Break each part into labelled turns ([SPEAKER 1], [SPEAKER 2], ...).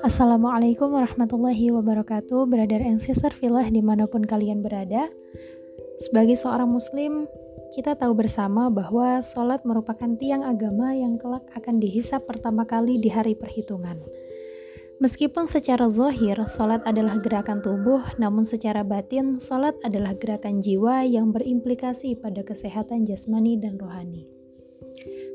[SPEAKER 1] Assalamualaikum warahmatullahi wabarakatuh Brother and sister filah di mana pun kalian berada Sebagai seorang muslim Kita tahu bersama bahwa sholat merupakan tiang agama yang kelak akan dihisap pertama kali di hari perhitungan Meskipun secara zahir sholat adalah gerakan tubuh, namun secara batin sholat adalah gerakan jiwa yang berimplikasi pada kesehatan jasmani dan rohani.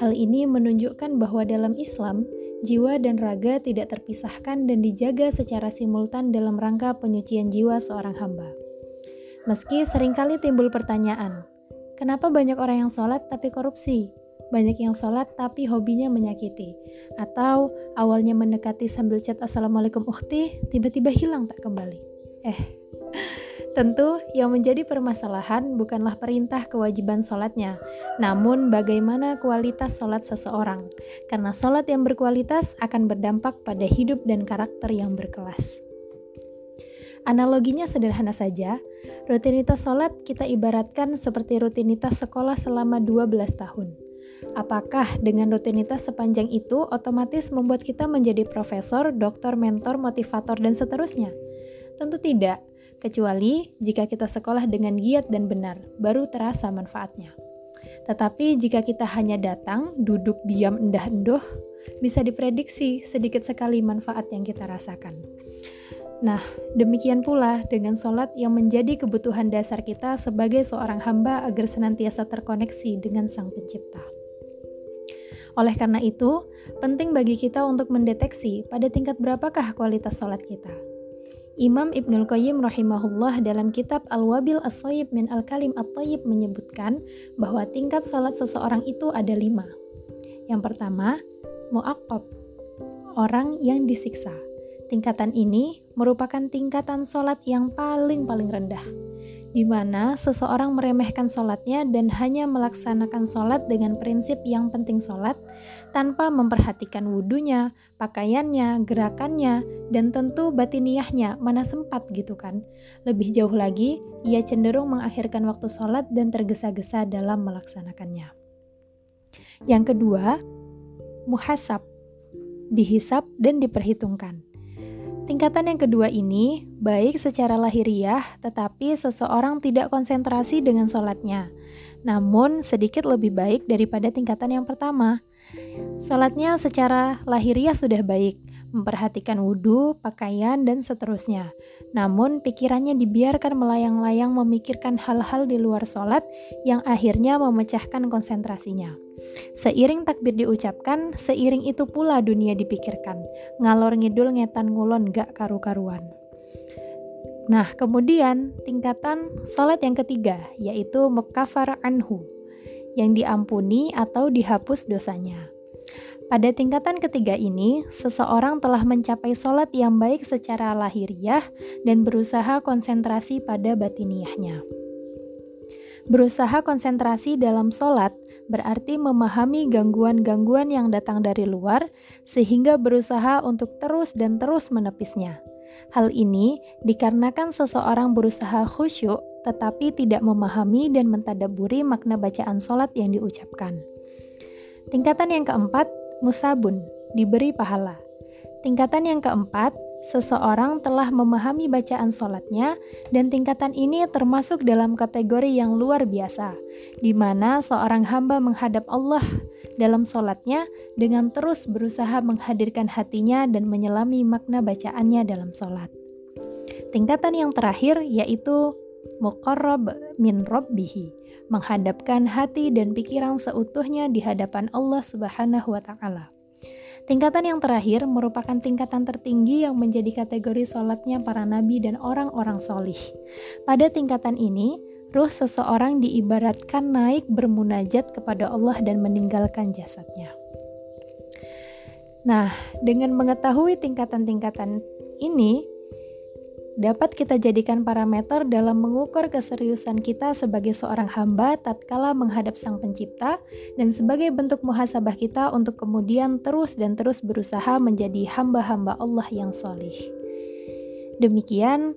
[SPEAKER 1] Hal ini menunjukkan bahwa dalam Islam, jiwa dan raga tidak terpisahkan dan dijaga secara simultan dalam rangka penyucian jiwa seorang hamba. Meski sering kali timbul pertanyaan, kenapa banyak orang yang sholat tapi korupsi? Banyak yang sholat tapi hobinya menyakiti. Atau awalnya mendekati sambil chat Assalamualaikum ukhti, tiba-tiba hilang tak kembali. Eh, Tentu, yang menjadi permasalahan bukanlah perintah kewajiban sholatnya, namun bagaimana kualitas sholat seseorang, karena sholat yang berkualitas akan berdampak pada hidup dan karakter yang berkelas. Analoginya sederhana saja, rutinitas sholat kita ibaratkan seperti rutinitas sekolah selama 12 tahun. Apakah dengan rutinitas sepanjang itu otomatis membuat kita menjadi profesor, doktor, mentor, motivator, dan seterusnya? Tentu tidak kecuali jika kita sekolah dengan giat dan benar, baru terasa manfaatnya. Tetapi jika kita hanya datang, duduk diam endah-endoh, bisa diprediksi sedikit sekali manfaat yang kita rasakan. Nah, demikian pula dengan sholat yang menjadi kebutuhan dasar kita sebagai seorang hamba agar senantiasa terkoneksi dengan Sang Pencipta. Oleh karena itu, penting bagi kita untuk mendeteksi pada tingkat berapakah kualitas sholat kita Imam Ibnul Qayyim rahimahullah dalam kitab Al-Wabil As-Sayyib min Al-Kalim At-Tayyib menyebutkan bahwa tingkat salat seseorang itu ada lima. Yang pertama, mu'aqqab, orang yang disiksa. Tingkatan ini merupakan tingkatan salat yang paling-paling rendah di mana seseorang meremehkan sholatnya dan hanya melaksanakan sholat dengan prinsip yang penting sholat tanpa memperhatikan wudhunya, pakaiannya, gerakannya, dan tentu batiniahnya mana sempat gitu kan. Lebih jauh lagi, ia cenderung mengakhirkan waktu sholat dan tergesa-gesa dalam melaksanakannya. Yang kedua, muhasab, dihisap dan diperhitungkan. Tingkatan yang kedua ini baik secara lahiriah, tetapi seseorang tidak konsentrasi dengan sholatnya. Namun sedikit lebih baik daripada tingkatan yang pertama. Sholatnya secara lahiriah sudah baik, memperhatikan wudhu, pakaian, dan seterusnya. Namun pikirannya dibiarkan melayang-layang memikirkan hal-hal di luar sholat yang akhirnya memecahkan konsentrasinya. Seiring takbir diucapkan, seiring itu pula dunia dipikirkan. Ngalor ngidul ngetan ngulon gak karu-karuan. Nah, kemudian tingkatan sholat yang ketiga, yaitu mukafar anhu, yang diampuni atau dihapus dosanya. Pada tingkatan ketiga ini, seseorang telah mencapai sholat yang baik secara lahiriah dan berusaha konsentrasi pada batiniahnya. Berusaha konsentrasi dalam sholat berarti memahami gangguan-gangguan yang datang dari luar, sehingga berusaha untuk terus dan terus menepisnya. Hal ini dikarenakan seseorang berusaha khusyuk, tetapi tidak memahami dan mentadaburi makna bacaan solat yang diucapkan. Tingkatan yang keempat, musabun, diberi pahala. Tingkatan yang keempat, seseorang telah memahami bacaan sholatnya, dan tingkatan ini termasuk dalam kategori yang luar biasa, di mana seorang hamba menghadap Allah dalam sholatnya dengan terus berusaha menghadirkan hatinya dan menyelami makna bacaannya dalam sholat. Tingkatan yang terakhir yaitu muqarrab min rabbihi, menghadapkan hati dan pikiran seutuhnya di hadapan Allah Subhanahu wa taala. Tingkatan yang terakhir merupakan tingkatan tertinggi yang menjadi kategori sholatnya para nabi dan orang-orang solih. Pada tingkatan ini, ruh seseorang diibaratkan naik bermunajat kepada Allah dan meninggalkan jasadnya. Nah, dengan mengetahui tingkatan-tingkatan ini, dapat kita jadikan parameter dalam mengukur keseriusan kita sebagai seorang hamba tatkala menghadap Sang Pencipta dan sebagai bentuk muhasabah kita untuk kemudian terus dan terus berusaha menjadi hamba-hamba Allah yang solih. Demikian,